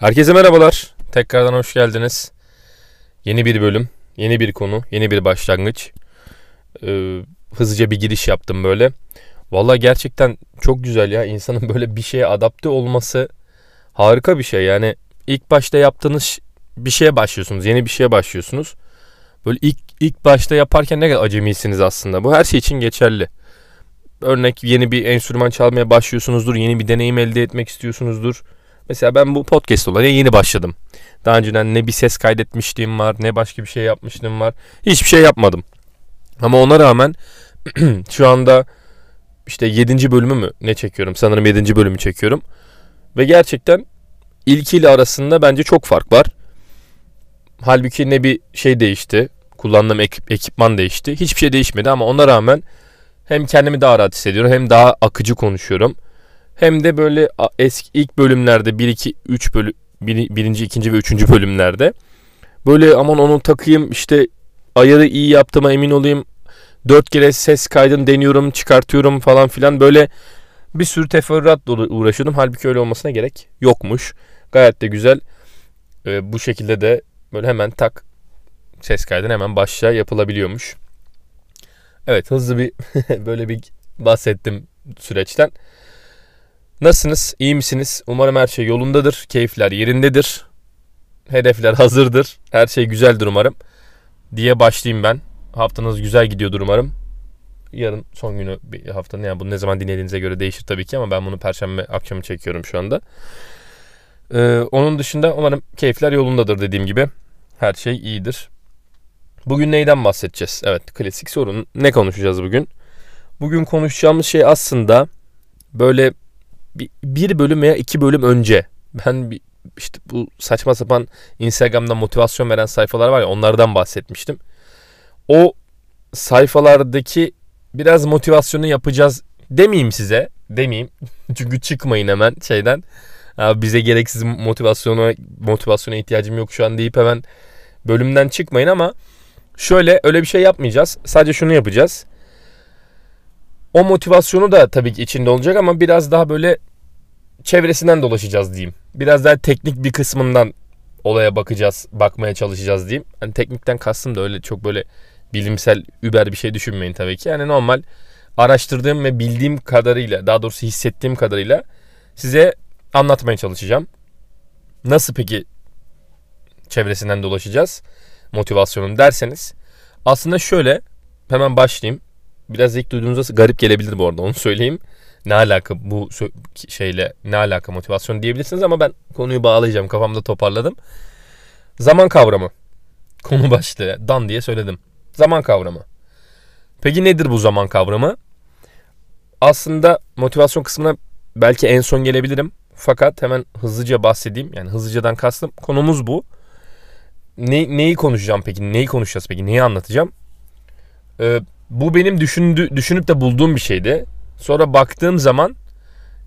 Herkese merhabalar. Tekrardan hoş geldiniz. Yeni bir bölüm, yeni bir konu, yeni bir başlangıç. Ee, hızlıca bir giriş yaptım böyle. Valla gerçekten çok güzel ya. İnsanın böyle bir şeye adapte olması harika bir şey. Yani ilk başta yaptığınız bir şeye başlıyorsunuz. Yeni bir şeye başlıyorsunuz. Böyle ilk ilk başta yaparken ne kadar acemisiniz aslında. Bu her şey için geçerli. Örnek yeni bir enstrüman çalmaya başlıyorsunuzdur. Yeni bir deneyim elde etmek istiyorsunuzdur Mesela ben bu podcast olayına yeni başladım. Daha önceden ne bir ses kaydetmişliğim var ne başka bir şey yapmışlığım var. Hiçbir şey yapmadım. Ama ona rağmen şu anda işte 7. bölümü mü ne çekiyorum? Sanırım 7. bölümü çekiyorum. Ve gerçekten ilkiyle arasında bence çok fark var. Halbuki ne bir şey değişti. Kullandığım ekip, ekipman değişti. Hiçbir şey değişmedi ama ona rağmen hem kendimi daha rahat hissediyorum hem daha akıcı konuşuyorum. Hem de böyle eski ilk bölümlerde 1 2 3 bölüm bir, birinci, ikinci ve üçüncü bölümlerde böyle aman onu takayım işte ayarı iyi yaptığıma emin olayım. Dört kere ses kaydını deniyorum, çıkartıyorum falan filan böyle bir sürü teferruatla uğraşıyordum. Halbuki öyle olmasına gerek yokmuş. Gayet de güzel. Ee, bu şekilde de böyle hemen tak ses kaydını hemen başla yapılabiliyormuş. Evet hızlı bir böyle bir bahsettim süreçten. Nasılsınız? İyi misiniz? Umarım her şey yolundadır. Keyifler yerindedir. Hedefler hazırdır. Her şey güzeldir umarım. Diye başlayayım ben. Haftanız güzel gidiyordur umarım. Yarın son günü bir haftanın yani bunu ne zaman dinlediğinize göre değişir tabii ki ama ben bunu perşembe akşamı çekiyorum şu anda. Ee, onun dışında umarım keyifler yolundadır dediğim gibi. Her şey iyidir. Bugün neyden bahsedeceğiz? Evet klasik sorun. Ne konuşacağız bugün? Bugün konuşacağımız şey aslında böyle bir, bölüm veya iki bölüm önce ben işte bu saçma sapan Instagram'da motivasyon veren sayfalar var ya onlardan bahsetmiştim. O sayfalardaki biraz motivasyonu yapacağız demeyeyim size. Demeyeyim. Çünkü çıkmayın hemen şeyden. Abi bize gereksiz motivasyona motivasyona ihtiyacım yok şu an deyip hemen bölümden çıkmayın ama şöyle öyle bir şey yapmayacağız. Sadece şunu yapacağız. O motivasyonu da tabii ki içinde olacak ama biraz daha böyle çevresinden dolaşacağız diyeyim. Biraz daha teknik bir kısmından olaya bakacağız, bakmaya çalışacağız diyeyim. Hani teknikten kastım da öyle çok böyle bilimsel über bir şey düşünmeyin tabii ki. Yani normal araştırdığım ve bildiğim kadarıyla, daha doğrusu hissettiğim kadarıyla size anlatmaya çalışacağım. Nasıl peki çevresinden dolaşacağız motivasyonun derseniz aslında şöyle hemen başlayayım. Biraz ilk duyduğunuzda garip gelebilir bu arada onu söyleyeyim. Ne alaka bu şeyle ne alaka motivasyon diyebilirsiniz ama ben konuyu bağlayacağım kafamda toparladım. Zaman kavramı. Konu başlığı. Dan diye söyledim. Zaman kavramı. Peki nedir bu zaman kavramı? Aslında motivasyon kısmına belki en son gelebilirim. Fakat hemen hızlıca bahsedeyim. Yani hızlıcadan kastım. Konumuz bu. Ne, neyi konuşacağım peki? Neyi konuşacağız peki? Neyi anlatacağım? Ee, bu benim düşündü, düşünüp de bulduğum bir şeydi. Sonra baktığım zaman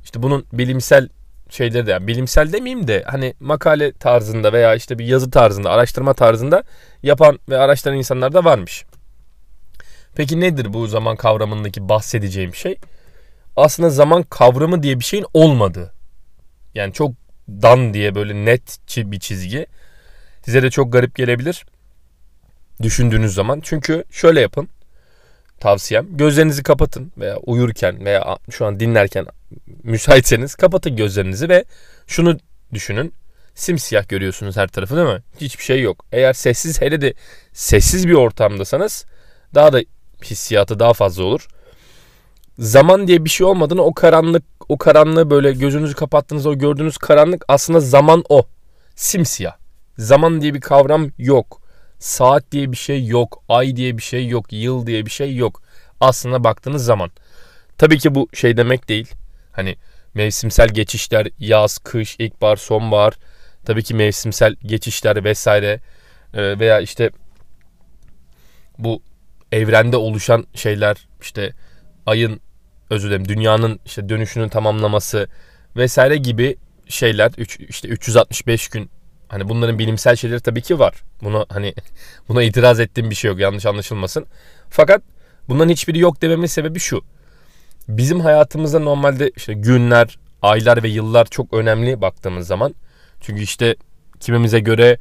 işte bunun bilimsel şeyleri de yani bilimsel demeyeyim de hani makale tarzında veya işte bir yazı tarzında, araştırma tarzında yapan ve araştıran insanlar da varmış. Peki nedir bu zaman kavramındaki bahsedeceğim şey? Aslında zaman kavramı diye bir şeyin olmadığı. Yani çok dan diye böyle net bir çizgi. Size de çok garip gelebilir düşündüğünüz zaman. Çünkü şöyle yapın tavsiyem. Gözlerinizi kapatın veya uyurken veya şu an dinlerken müsaitseniz kapatın gözlerinizi ve şunu düşünün. Simsiyah görüyorsunuz her tarafı değil mi? Hiçbir şey yok. Eğer sessiz hele de sessiz bir ortamdasanız daha da hissiyatı daha fazla olur. Zaman diye bir şey olmadığını o karanlık o karanlığı böyle gözünüzü kapattığınızda o gördüğünüz karanlık aslında zaman o. Simsiyah. Zaman diye bir kavram yok. Saat diye bir şey yok. Ay diye bir şey yok. Yıl diye bir şey yok. Aslında baktığınız zaman. Tabii ki bu şey demek değil. Hani mevsimsel geçişler yaz, kış, ilkbahar, sonbahar. Tabii ki mevsimsel geçişler vesaire ee, veya işte bu evrende oluşan şeyler işte ayın özür dilerim dünyanın işte dönüşünün tamamlaması vesaire gibi şeyler işte 365 gün Hani bunların bilimsel şeyleri tabii ki var. Bunu hani buna itiraz ettiğim bir şey yok yanlış anlaşılmasın. Fakat bunların hiçbiri yok dememin sebebi şu. Bizim hayatımızda normalde işte günler, aylar ve yıllar çok önemli baktığımız zaman. Çünkü işte kimimize göre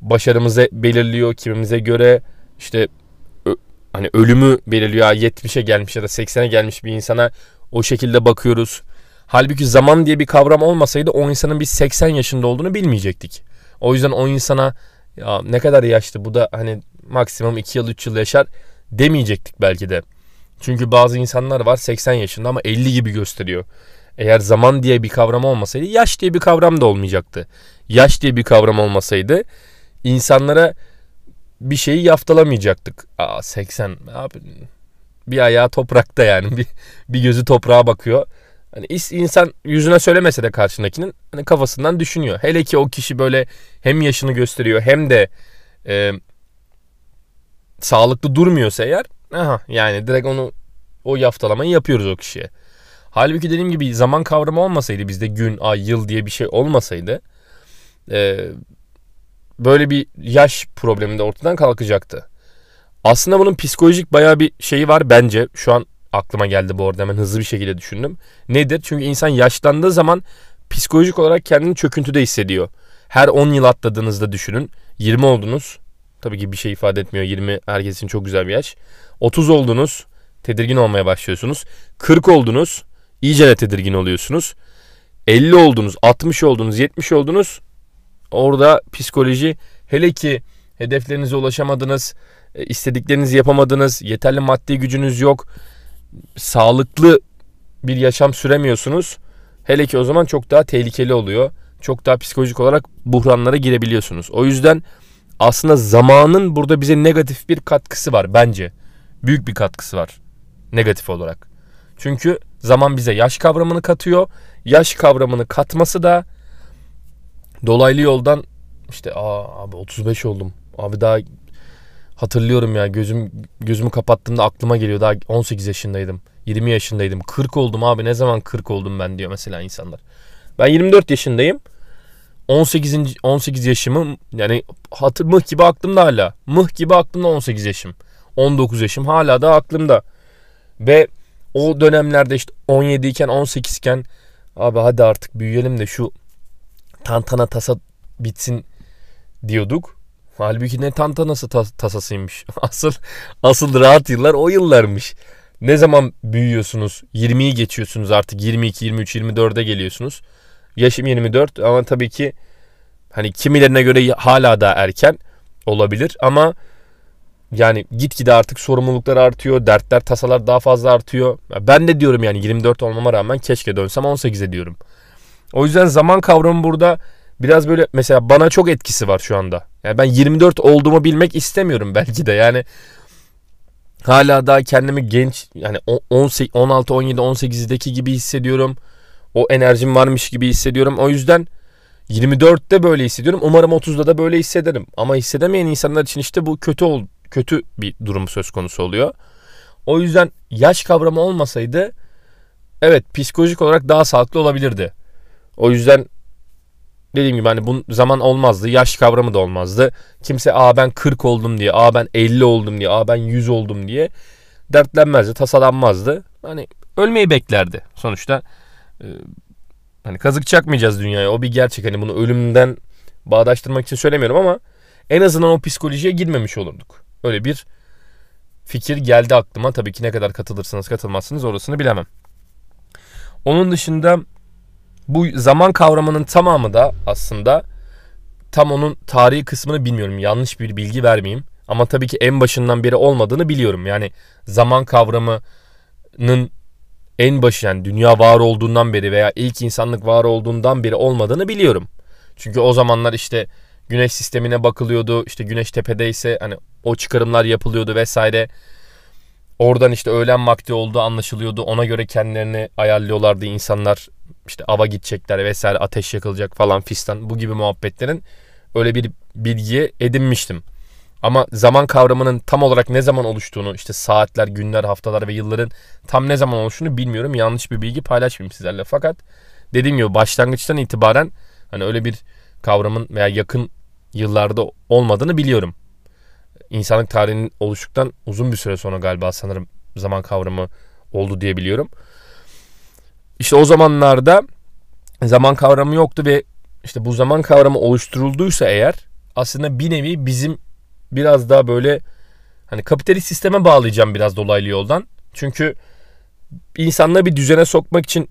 başarımızı belirliyor, kimimize göre işte hani ölümü belirliyor. 70'e gelmiş ya da 80'e gelmiş bir insana o şekilde bakıyoruz. Halbuki zaman diye bir kavram olmasaydı o insanın biz 80 yaşında olduğunu bilmeyecektik. O yüzden o insana ya ne kadar yaşlı bu da hani maksimum 2 yıl 3 yıl yaşar demeyecektik belki de. Çünkü bazı insanlar var 80 yaşında ama 50 gibi gösteriyor. Eğer zaman diye bir kavram olmasaydı yaş diye bir kavram da olmayacaktı. Yaş diye bir kavram olmasaydı insanlara bir şeyi yaftalamayacaktık. Aa 80 abi bir ayağı toprakta yani bir, bir gözü toprağa bakıyor. Hani insan yüzüne söylemese de karşındakinin hani kafasından düşünüyor. Hele ki o kişi böyle hem yaşını gösteriyor hem de e, sağlıklı durmuyorsa eğer aha yani direkt onu o yaftalamayı yapıyoruz o kişiye. Halbuki dediğim gibi zaman kavramı olmasaydı bizde gün, ay, yıl diye bir şey olmasaydı e, böyle bir yaş problemi de ortadan kalkacaktı. Aslında bunun psikolojik bayağı bir şeyi var bence. Şu an aklıma geldi bu arada hemen hızlı bir şekilde düşündüm. Nedir? Çünkü insan yaşlandığı zaman psikolojik olarak kendini çöküntüde hissediyor. Her 10 yıl atladığınızda düşünün. 20 oldunuz. Tabii ki bir şey ifade etmiyor. 20 herkesin çok güzel bir yaş. 30 oldunuz. Tedirgin olmaya başlıyorsunuz. 40 oldunuz. İyice de tedirgin oluyorsunuz. 50 oldunuz, 60 oldunuz, 70 oldunuz. Orada psikoloji hele ki hedeflerinize ulaşamadınız, e, istediklerinizi yapamadınız, yeterli maddi gücünüz yok, sağlıklı bir yaşam süremiyorsunuz. Hele ki o zaman çok daha tehlikeli oluyor. Çok daha psikolojik olarak buhranlara girebiliyorsunuz. O yüzden aslında zamanın burada bize negatif bir katkısı var bence. Büyük bir katkısı var negatif olarak. Çünkü zaman bize yaş kavramını katıyor. Yaş kavramını katması da dolaylı yoldan işte aa abi 35 oldum. Abi daha hatırlıyorum ya gözüm gözümü kapattığımda aklıma geliyor daha 18 yaşındaydım. 20 yaşındaydım. 40 oldum abi ne zaman 40 oldum ben diyor mesela insanlar. Ben 24 yaşındayım. 18. 18 yaşımı yani hatır mıh gibi aklımda hala. Mıh gibi aklımda 18 yaşım. 19 yaşım hala da aklımda. Ve o dönemlerde işte 17 iken 18 iken abi hadi artık büyüyelim de şu tantana tasa bitsin diyorduk. Halbuki ne tantanası tas- tasasıymış. Asıl asıl rahat yıllar o yıllarmış. Ne zaman büyüyorsunuz? 20'yi geçiyorsunuz artık 22, 23, 24'e geliyorsunuz. Yaşım 24 ama tabii ki hani kimilerine göre hala da erken olabilir ama yani gitgide artık sorumluluklar artıyor, dertler, tasalar daha fazla artıyor. Ben de diyorum yani 24 olmama rağmen keşke dönsem 18'e diyorum. O yüzden zaman kavramı burada biraz böyle mesela bana çok etkisi var şu anda. Yani ben 24 olduğumu bilmek istemiyorum belki de. Yani hala daha kendimi genç yani 16, 17, 18'deki gibi hissediyorum. O enerjim varmış gibi hissediyorum. O yüzden 24'te böyle hissediyorum. Umarım 30'da da böyle hissederim. Ama hissedemeyen insanlar için işte bu kötü ol, kötü bir durum söz konusu oluyor. O yüzden yaş kavramı olmasaydı evet psikolojik olarak daha sağlıklı olabilirdi. O yüzden dediğim gibi hani bu zaman olmazdı. Yaş kavramı da olmazdı. Kimse aa ben 40 oldum diye, aa ben 50 oldum diye, aa ben 100 oldum diye dertlenmezdi, tasalanmazdı. Hani ölmeyi beklerdi. Sonuçta e, hani kazık çakmayacağız dünyaya. O bir gerçek. Hani bunu ölümden bağdaştırmak için söylemiyorum ama en azından o psikolojiye girmemiş olurduk. Öyle bir fikir geldi aklıma. Tabii ki ne kadar katılırsınız katılmazsınız orasını bilemem. Onun dışında bu zaman kavramının tamamı da aslında tam onun tarihi kısmını bilmiyorum. Yanlış bir bilgi vermeyeyim. Ama tabii ki en başından beri olmadığını biliyorum. Yani zaman kavramının en başı yani dünya var olduğundan beri veya ilk insanlık var olduğundan beri olmadığını biliyorum. Çünkü o zamanlar işte güneş sistemine bakılıyordu. İşte güneş tepedeyse hani o çıkarımlar yapılıyordu vesaire. Oradan işte öğlen vakti olduğu anlaşılıyordu. Ona göre kendilerini ayarlıyorlardı insanlar. İşte ava gidecekler vesaire ateş yakılacak falan fistan. Bu gibi muhabbetlerin öyle bir bilgiye edinmiştim. Ama zaman kavramının tam olarak ne zaman oluştuğunu işte saatler, günler, haftalar ve yılların tam ne zaman oluştuğunu bilmiyorum. Yanlış bir bilgi paylaşmayayım sizlerle. Fakat dediğim gibi başlangıçtan itibaren hani öyle bir kavramın veya yakın yıllarda olmadığını biliyorum. İnsanlık tarihinin oluştuktan uzun bir süre sonra galiba sanırım zaman kavramı oldu diye biliyorum. İşte o zamanlarda zaman kavramı yoktu ve işte bu zaman kavramı oluşturulduysa eğer aslında bir nevi bizim biraz daha böyle hani kapitalist sisteme bağlayacağım biraz dolaylı yoldan. Çünkü insanları bir düzene sokmak için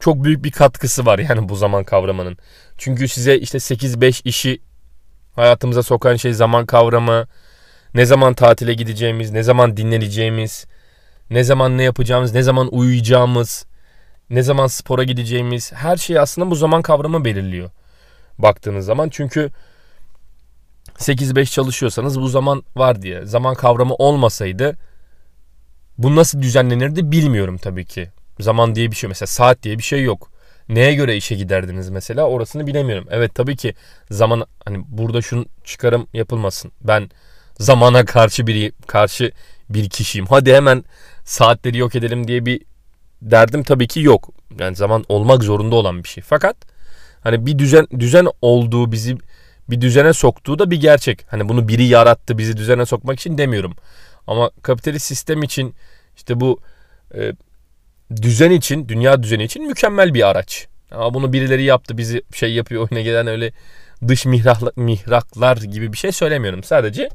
çok büyük bir katkısı var yani bu zaman kavramının. Çünkü size işte 8-5 işi hayatımıza sokan şey zaman kavramı, ne zaman tatile gideceğimiz, ne zaman dinleneceğimiz, ne zaman ne yapacağımız, ne zaman uyuyacağımız, ne zaman spora gideceğimiz her şey aslında bu zaman kavramı belirliyor baktığınız zaman. Çünkü 8-5 çalışıyorsanız bu zaman var diye. Zaman kavramı olmasaydı bu nasıl düzenlenirdi bilmiyorum tabii ki. Zaman diye bir şey mesela saat diye bir şey yok. Neye göre işe giderdiniz mesela orasını bilemiyorum. Evet tabii ki zaman hani burada şun çıkarım yapılmasın. Ben zamana karşı bir karşı bir kişiyim. Hadi hemen saatleri yok edelim diye bir derdim tabii ki yok. Yani zaman olmak zorunda olan bir şey. Fakat hani bir düzen düzen olduğu bizi bir düzene soktuğu da bir gerçek. Hani bunu biri yarattı bizi düzene sokmak için demiyorum. Ama kapitalist sistem için işte bu e, düzen için, dünya düzeni için mükemmel bir araç. Ama bunu birileri yaptı, bizi şey yapıyor, oyuna gelen öyle dış mihraklar, mihraklar gibi bir şey söylemiyorum. Sadece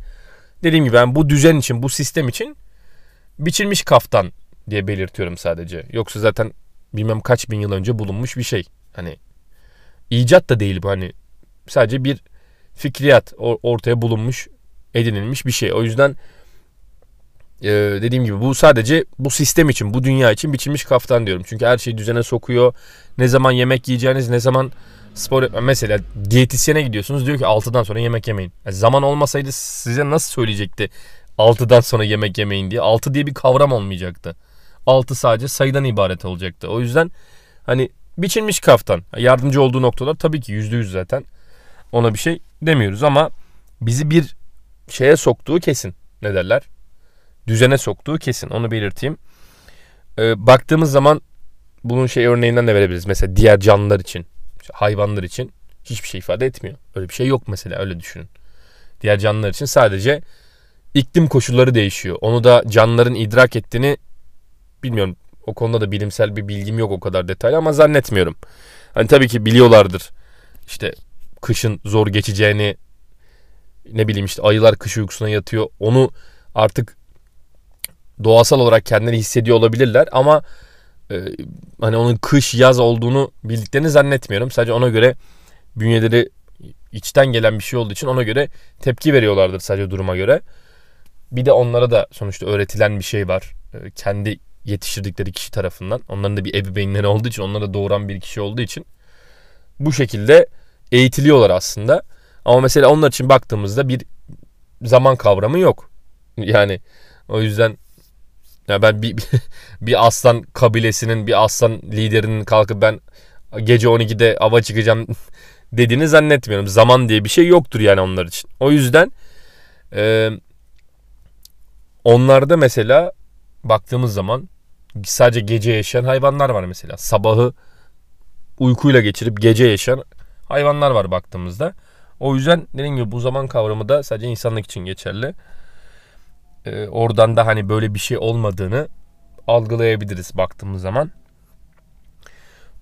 dediğim gibi ben bu düzen için, bu sistem için biçilmiş kaftan diye belirtiyorum sadece. Yoksa zaten bilmem kaç bin yıl önce bulunmuş bir şey. Hani icat da değil bu hani sadece bir fikriyat ortaya bulunmuş, edinilmiş bir şey. O yüzden ee, dediğim gibi bu sadece bu sistem için, bu dünya için biçilmiş kaftan diyorum. Çünkü her şeyi düzene sokuyor. Ne zaman yemek yiyeceğiniz, ne zaman spor mesela diyetisyene gidiyorsunuz diyor ki 6'dan sonra yemek yemeyin. Yani zaman olmasaydı size nasıl söyleyecekti 6'dan sonra yemek yemeyin diye. 6 diye bir kavram olmayacaktı. 6 sadece sayıdan ibaret olacaktı. O yüzden hani biçilmiş kaftan. Yardımcı olduğu noktalar tabii ki %100 zaten. Ona bir şey demiyoruz ama bizi bir şeye soktuğu kesin. Ne derler? düzene soktuğu kesin. Onu belirteyim. Ee, baktığımız zaman bunun şey örneğinden de verebiliriz. Mesela diğer canlılar için, hayvanlar için hiçbir şey ifade etmiyor. Öyle bir şey yok mesela öyle düşünün. Diğer canlılar için sadece iklim koşulları değişiyor. Onu da canlıların idrak ettiğini bilmiyorum. O konuda da bilimsel bir bilgim yok o kadar detaylı ama zannetmiyorum. Hani tabii ki biliyorlardır. İşte kışın zor geçeceğini ne bileyim işte ayılar kış uykusuna yatıyor. Onu artık doğasal olarak kendileri hissediyor olabilirler ama e, hani onun kış yaz olduğunu bildiklerini zannetmiyorum. Sadece ona göre bünyeleri içten gelen bir şey olduğu için ona göre tepki veriyorlardır sadece duruma göre. Bir de onlara da sonuçta öğretilen bir şey var. E, kendi yetiştirdikleri kişi tarafından. Onların da bir ebeveynleri olduğu için, onları da doğuran bir kişi olduğu için bu şekilde eğitiliyorlar aslında. Ama mesela onlar için baktığımızda bir zaman kavramı yok. Yani o yüzden ya ben bir, bir aslan kabilesinin, bir aslan liderinin kalkıp ben gece 12'de ava çıkacağım dediğini zannetmiyorum. Zaman diye bir şey yoktur yani onlar için. O yüzden e, onlarda mesela baktığımız zaman sadece gece yaşayan hayvanlar var mesela. Sabahı uykuyla geçirip gece yaşayan hayvanlar var baktığımızda. O yüzden dediğim gibi bu zaman kavramı da sadece insanlık için geçerli e, oradan da hani böyle bir şey olmadığını algılayabiliriz baktığımız zaman.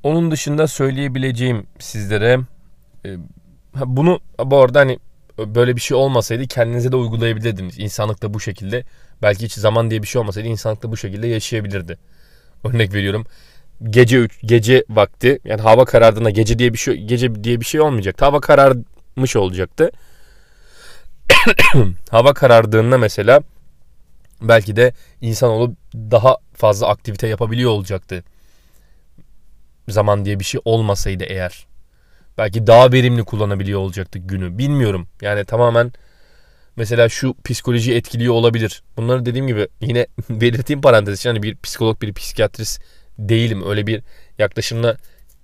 Onun dışında söyleyebileceğim sizlere e, bunu bu arada hani böyle bir şey olmasaydı kendinize de uygulayabilirdiniz. İnsanlık da bu şekilde belki hiç zaman diye bir şey olmasaydı insanlık da bu şekilde yaşayabilirdi. Örnek veriyorum. Gece üç, gece vakti yani hava karardığında gece diye bir şey gece diye bir şey olmayacak. Hava kararmış olacaktı. hava karardığında mesela belki de insanoğlu daha fazla aktivite yapabiliyor olacaktı. Zaman diye bir şey olmasaydı eğer. Belki daha verimli kullanabiliyor olacaktı günü. Bilmiyorum. Yani tamamen mesela şu psikoloji etkiliyor olabilir. Bunları dediğim gibi yine belirteyim parantez için hani bir psikolog bir psikiyatrist değilim. Öyle bir yaklaşımla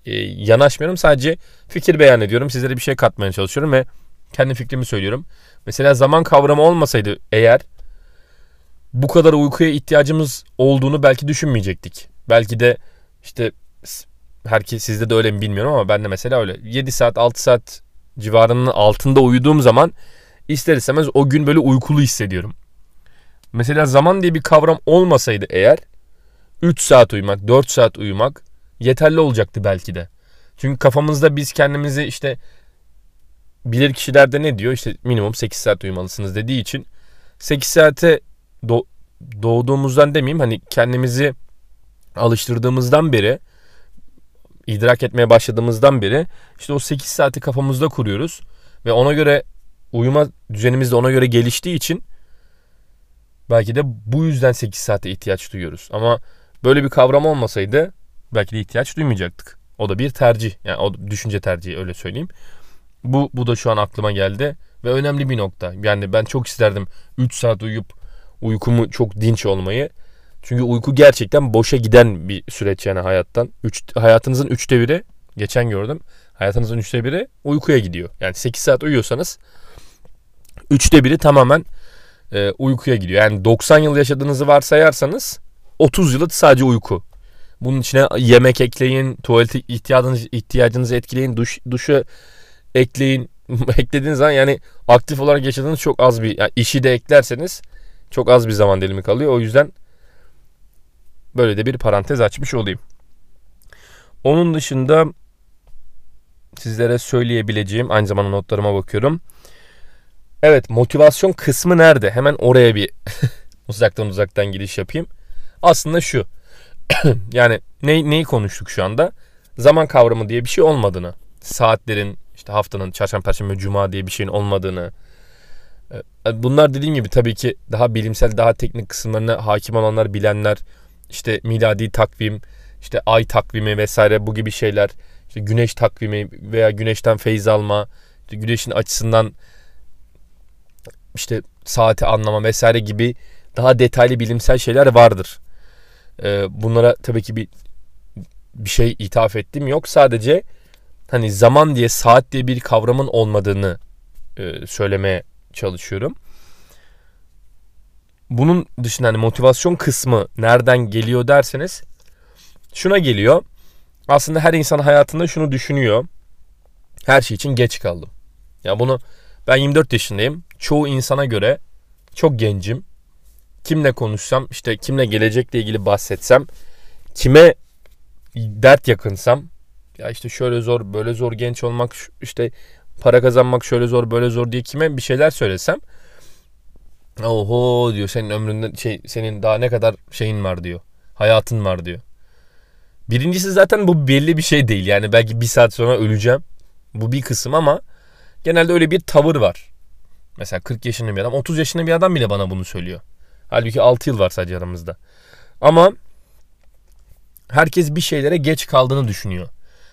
e, yanaşmıyorum. Sadece fikir beyan ediyorum. Sizlere bir şey katmaya çalışıyorum ve kendi fikrimi söylüyorum. Mesela zaman kavramı olmasaydı eğer bu kadar uykuya ihtiyacımız olduğunu belki düşünmeyecektik. Belki de işte herkes sizde de öyle mi bilmiyorum ama ben de mesela öyle 7 saat 6 saat civarının altında uyuduğum zaman ister istemez o gün böyle uykulu hissediyorum. Mesela zaman diye bir kavram olmasaydı eğer 3 saat uyumak, 4 saat uyumak yeterli olacaktı belki de. Çünkü kafamızda biz kendimizi işte bilir kişilerde ne diyor? İşte minimum 8 saat uyumalısınız dediği için 8 saate do- doğduğumuzdan demeyeyim hani kendimizi alıştırdığımızdan beri idrak etmeye başladığımızdan beri işte o 8 saati kafamızda kuruyoruz ve ona göre uyuma düzenimiz de ona göre geliştiği için belki de bu yüzden 8 saate ihtiyaç duyuyoruz. Ama böyle bir kavram olmasaydı belki de ihtiyaç duymayacaktık. O da bir tercih. Yani o düşünce tercihi öyle söyleyeyim. Bu, bu da şu an aklıma geldi ve önemli bir nokta. Yani ben çok isterdim 3 saat uyuyup uykumu çok dinç olmayı. Çünkü uyku gerçekten boşa giden bir süreç yani hayattan. Üç, hayatınızın üçte biri geçen gördüm. Hayatınızın üçte biri uykuya gidiyor. Yani 8 saat uyuyorsanız üçte biri tamamen e, uykuya gidiyor. Yani 90 yıl yaşadığınızı varsayarsanız 30 yılı sadece uyku. Bunun içine yemek ekleyin, tuvalet ihtiyacınızı, ihtiyacınızı etkileyin, duş, duşu ekleyin. Eklediğiniz zaman yani aktif olarak yaşadığınız çok az bir yani işi de eklerseniz çok az bir zaman dilimi kalıyor. O yüzden böyle de bir parantez açmış olayım. Onun dışında sizlere söyleyebileceğim aynı zamanda notlarıma bakıyorum. Evet motivasyon kısmı nerede? Hemen oraya bir uzaktan uzaktan giriş yapayım. Aslında şu. yani ne, neyi konuştuk şu anda? Zaman kavramı diye bir şey olmadığını. Saatlerin işte haftanın çarşamba, perşembe, cuma diye bir şeyin olmadığını. E, bunlar dediğim gibi tabii ki daha bilimsel, daha teknik kısımlarına hakim olanlar, bilenler, işte miladi takvim, işte ay takvimi vesaire bu gibi şeyler, işte güneş takvimi veya güneşten feyz alma, işte güneşin açısından işte saati anlama vesaire gibi daha detaylı bilimsel şeyler vardır. Ee, bunlara tabii ki bir bir şey ithaf ettim yok. Sadece hani zaman diye saat diye bir kavramın olmadığını e, söylemeye çalışıyorum. Bunun dışında hani motivasyon kısmı nereden geliyor derseniz şuna geliyor. Aslında her insan hayatında şunu düşünüyor. Her şey için geç kaldım. Ya bunu ben 24 yaşındayım. Çoğu insana göre çok gencim. Kimle konuşsam, işte kimle gelecekle ilgili bahsetsem, kime dert yakınsam, ya işte şöyle zor, böyle zor genç olmak, işte para kazanmak şöyle zor, böyle zor diye kime bir şeyler söylesem, oho diyor senin ömründe şey senin daha ne kadar şeyin var diyor. Hayatın var diyor. Birincisi zaten bu belli bir şey değil. Yani belki bir saat sonra öleceğim. Bu bir kısım ama genelde öyle bir tavır var. Mesela 40 yaşında bir adam 30 yaşında bir adam bile bana bunu söylüyor. Halbuki 6 yıl var sadece aramızda. Ama herkes bir şeylere geç kaldığını düşünüyor.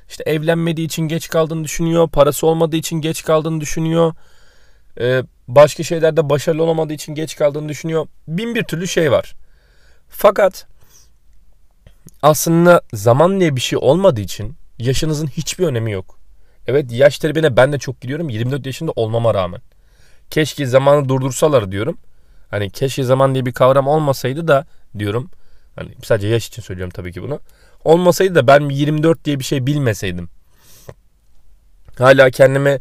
İşte evlenmediği için geç kaldığını düşünüyor. Parası olmadığı için geç kaldığını düşünüyor. Ee, başka şeylerde başarılı olamadığı için geç kaldığını düşünüyor. Bin bir türlü şey var. Fakat aslında zaman diye bir şey olmadığı için yaşınızın hiçbir önemi yok. Evet yaş tribine ben de çok gidiyorum 24 yaşında olmama rağmen. Keşke zamanı durdursalar diyorum. Hani keşke zaman diye bir kavram olmasaydı da diyorum. Hani sadece yaş için söylüyorum tabii ki bunu. Olmasaydı da ben 24 diye bir şey bilmeseydim. Hala kendimi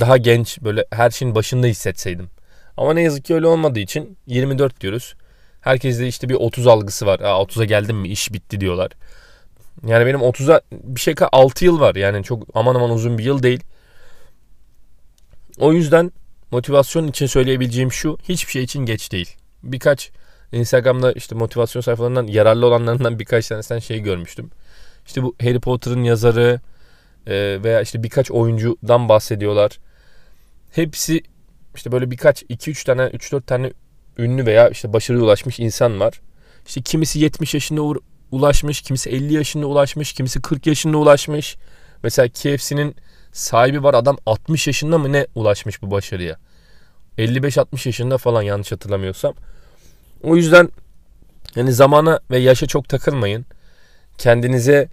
daha genç böyle her şeyin başında hissetseydim. Ama ne yazık ki öyle olmadığı için 24 diyoruz. Herkeste işte bir 30 algısı var. 30'a geldim mi iş bitti diyorlar. Yani benim 30'a bir şey 6 yıl var. Yani çok aman aman uzun bir yıl değil. O yüzden motivasyon için söyleyebileceğim şu. Hiçbir şey için geç değil. Birkaç Instagram'da işte motivasyon sayfalarından yararlı olanlarından birkaç tanesinden şey görmüştüm. İşte bu Harry Potter'ın yazarı e, veya işte birkaç oyuncudan bahsediyorlar. Hepsi işte böyle birkaç 2-3 tane 3-4 tane ünlü veya işte başarıya ulaşmış insan var. İşte kimisi 70 yaşında ulaşmış, kimisi 50 yaşında ulaşmış, kimisi 40 yaşında ulaşmış. Mesela KFC'nin sahibi var adam 60 yaşında mı ne ulaşmış bu başarıya. 55-60 yaşında falan yanlış hatırlamıyorsam. O yüzden yani zamana ve yaşa çok takılmayın. Kendinize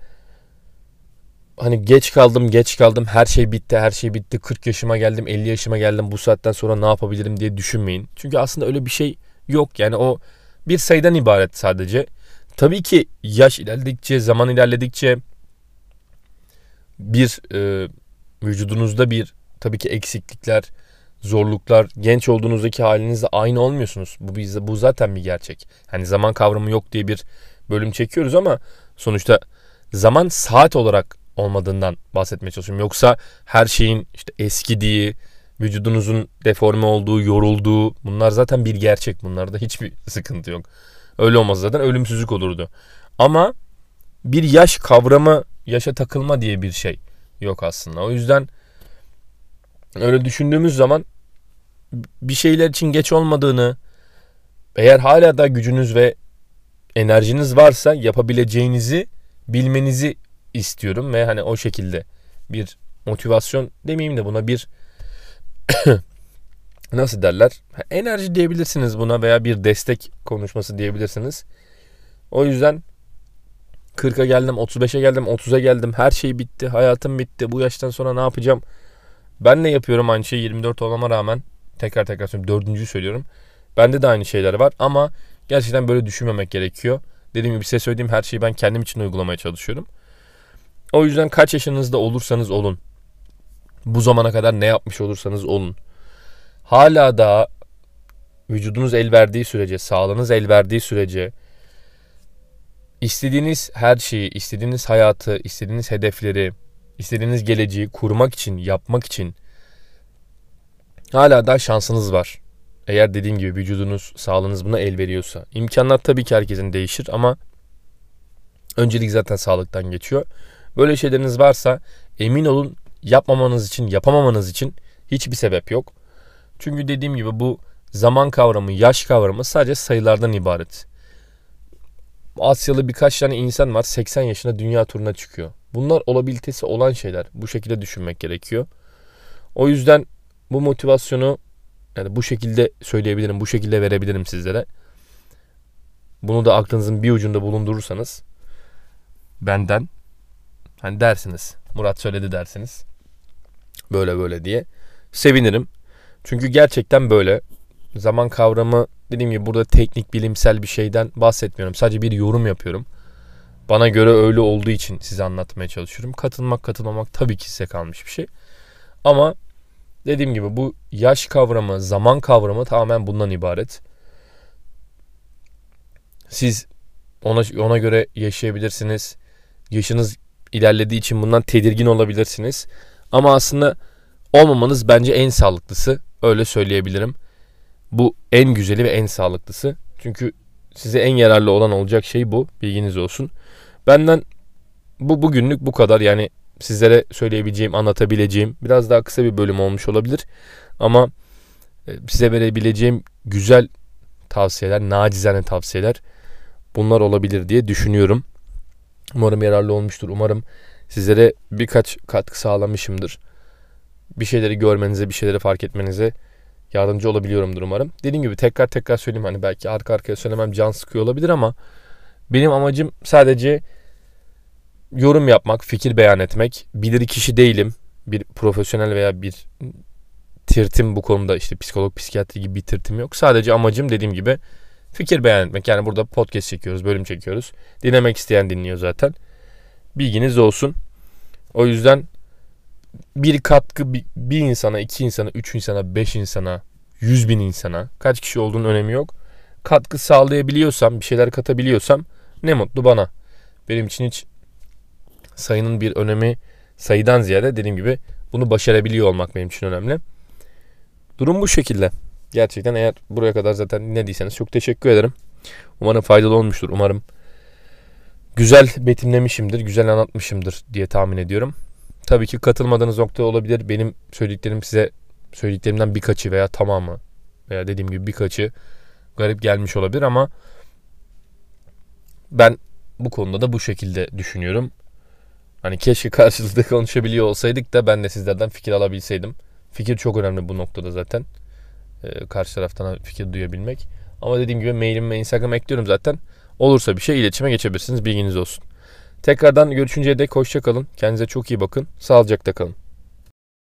hani geç kaldım, geç kaldım, her şey bitti, her şey bitti. 40 yaşıma geldim, 50 yaşıma geldim. Bu saatten sonra ne yapabilirim diye düşünmeyin. Çünkü aslında öyle bir şey yok. Yani o bir sayıdan ibaret sadece. Tabii ki yaş ilerledikçe, zaman ilerledikçe bir e, vücudunuzda bir tabii ki eksiklikler, zorluklar, genç olduğunuzdaki halinizde aynı olmuyorsunuz. Bu bu zaten bir gerçek. Hani zaman kavramı yok diye bir bölüm çekiyoruz ama sonuçta zaman saat olarak olmadığından bahsetmeye çalışıyorum. Yoksa her şeyin işte eskidiği, vücudunuzun deforme olduğu, yorulduğu bunlar zaten bir gerçek. Bunlarda hiçbir sıkıntı yok. Öyle olmaz zaten ölümsüzlük olurdu. Ama bir yaş kavramı, yaşa takılma diye bir şey yok aslında. O yüzden öyle düşündüğümüz zaman bir şeyler için geç olmadığını, eğer hala da gücünüz ve enerjiniz varsa yapabileceğinizi bilmenizi istiyorum ve hani o şekilde bir motivasyon demeyeyim de buna bir nasıl derler? Enerji diyebilirsiniz buna veya bir destek konuşması diyebilirsiniz. O yüzden 40'a geldim, 35'e geldim, 30'a geldim. Her şey bitti, hayatım bitti. Bu yaştan sonra ne yapacağım? Ben ne yapıyorum aynı şeyi 24 olmama rağmen. Tekrar tekrar söylüyorum. Dördüncüyü söylüyorum. Bende de aynı şeyler var ama gerçekten böyle düşünmemek gerekiyor. Dediğim gibi size söylediğim her şeyi ben kendim için uygulamaya çalışıyorum. O yüzden kaç yaşınızda olursanız olun. Bu zamana kadar ne yapmış olursanız olun. Hala da vücudunuz el verdiği sürece, sağlığınız el verdiği sürece istediğiniz her şeyi, istediğiniz hayatı, istediğiniz hedefleri, istediğiniz geleceği kurmak için, yapmak için hala da şansınız var. Eğer dediğim gibi vücudunuz, sağlığınız buna el veriyorsa. İmkanlar tabii ki herkesin değişir ama öncelik zaten sağlıktan geçiyor. Böyle şeyleriniz varsa emin olun yapmamanız için, yapamamanız için hiçbir sebep yok. Çünkü dediğim gibi bu zaman kavramı, yaş kavramı sadece sayılardan ibaret. Asyalı birkaç tane insan var 80 yaşında dünya turuna çıkıyor. Bunlar olabilitesi olan şeyler. Bu şekilde düşünmek gerekiyor. O yüzden bu motivasyonu yani bu şekilde söyleyebilirim, bu şekilde verebilirim sizlere. Bunu da aklınızın bir ucunda bulundurursanız benden hani dersiniz. Murat söyledi dersiniz. Böyle böyle diye. Sevinirim. Çünkü gerçekten böyle. Zaman kavramı dediğim gibi burada teknik bilimsel bir şeyden bahsetmiyorum. Sadece bir yorum yapıyorum. Bana göre öyle olduğu için size anlatmaya çalışıyorum. Katılmak katılmamak tabii ki size kalmış bir şey. Ama dediğim gibi bu yaş kavramı, zaman kavramı tamamen bundan ibaret. Siz ona ona göre yaşayabilirsiniz. Yaşınız ilerlediği için bundan tedirgin olabilirsiniz. Ama aslında olmamanız bence en sağlıklısı. Öyle söyleyebilirim. Bu en güzeli ve en sağlıklısı. Çünkü size en yararlı olan olacak şey bu. Bilginiz olsun. Benden bu bugünlük bu kadar. Yani sizlere söyleyebileceğim, anlatabileceğim biraz daha kısa bir bölüm olmuş olabilir. Ama e, size verebileceğim güzel tavsiyeler, nacizane tavsiyeler bunlar olabilir diye düşünüyorum. Umarım yararlı olmuştur. Umarım sizlere birkaç katkı sağlamışımdır. Bir şeyleri görmenize, bir şeyleri fark etmenize yardımcı olabiliyorumdur umarım. Dediğim gibi tekrar tekrar söyleyeyim hani belki arka arkaya söylemem can sıkıyor olabilir ama benim amacım sadece yorum yapmak, fikir beyan etmek. Bilir kişi değilim. Bir profesyonel veya bir tirtim bu konuda işte psikolog, psikiyatri gibi bir tirtim yok. Sadece amacım dediğim gibi fikir beyan etmek. Yani burada podcast çekiyoruz, bölüm çekiyoruz. Dinlemek isteyen dinliyor zaten. Bilginiz olsun. O yüzden bir katkı bir, insana, iki insana, üç insana, beş insana, yüz bin insana kaç kişi olduğunun önemi yok. Katkı sağlayabiliyorsam, bir şeyler katabiliyorsam ne mutlu bana. Benim için hiç sayının bir önemi sayıdan ziyade dediğim gibi bunu başarabiliyor olmak benim için önemli. Durum bu şekilde. Gerçekten eğer buraya kadar zaten dinlediyseniz çok teşekkür ederim. Umarım faydalı olmuştur. Umarım güzel betimlemişimdir, güzel anlatmışımdır diye tahmin ediyorum. Tabii ki katılmadığınız nokta olabilir. Benim söylediklerim size söylediklerimden birkaçı veya tamamı veya dediğim gibi birkaçı garip gelmiş olabilir ama ben bu konuda da bu şekilde düşünüyorum. Hani keşke karşılıklı konuşabiliyor olsaydık da ben de sizlerden fikir alabilseydim. Fikir çok önemli bu noktada zaten. Ee, karşı taraftan fikir duyabilmek. Ama dediğim gibi mailim ve Instagram ekliyorum zaten. Olursa bir şey iletişime geçebilirsiniz. Bilginiz olsun. Tekrardan görüşünceye dek hoşça kalın. Kendinize çok iyi bakın. Sağlıcakla kalın.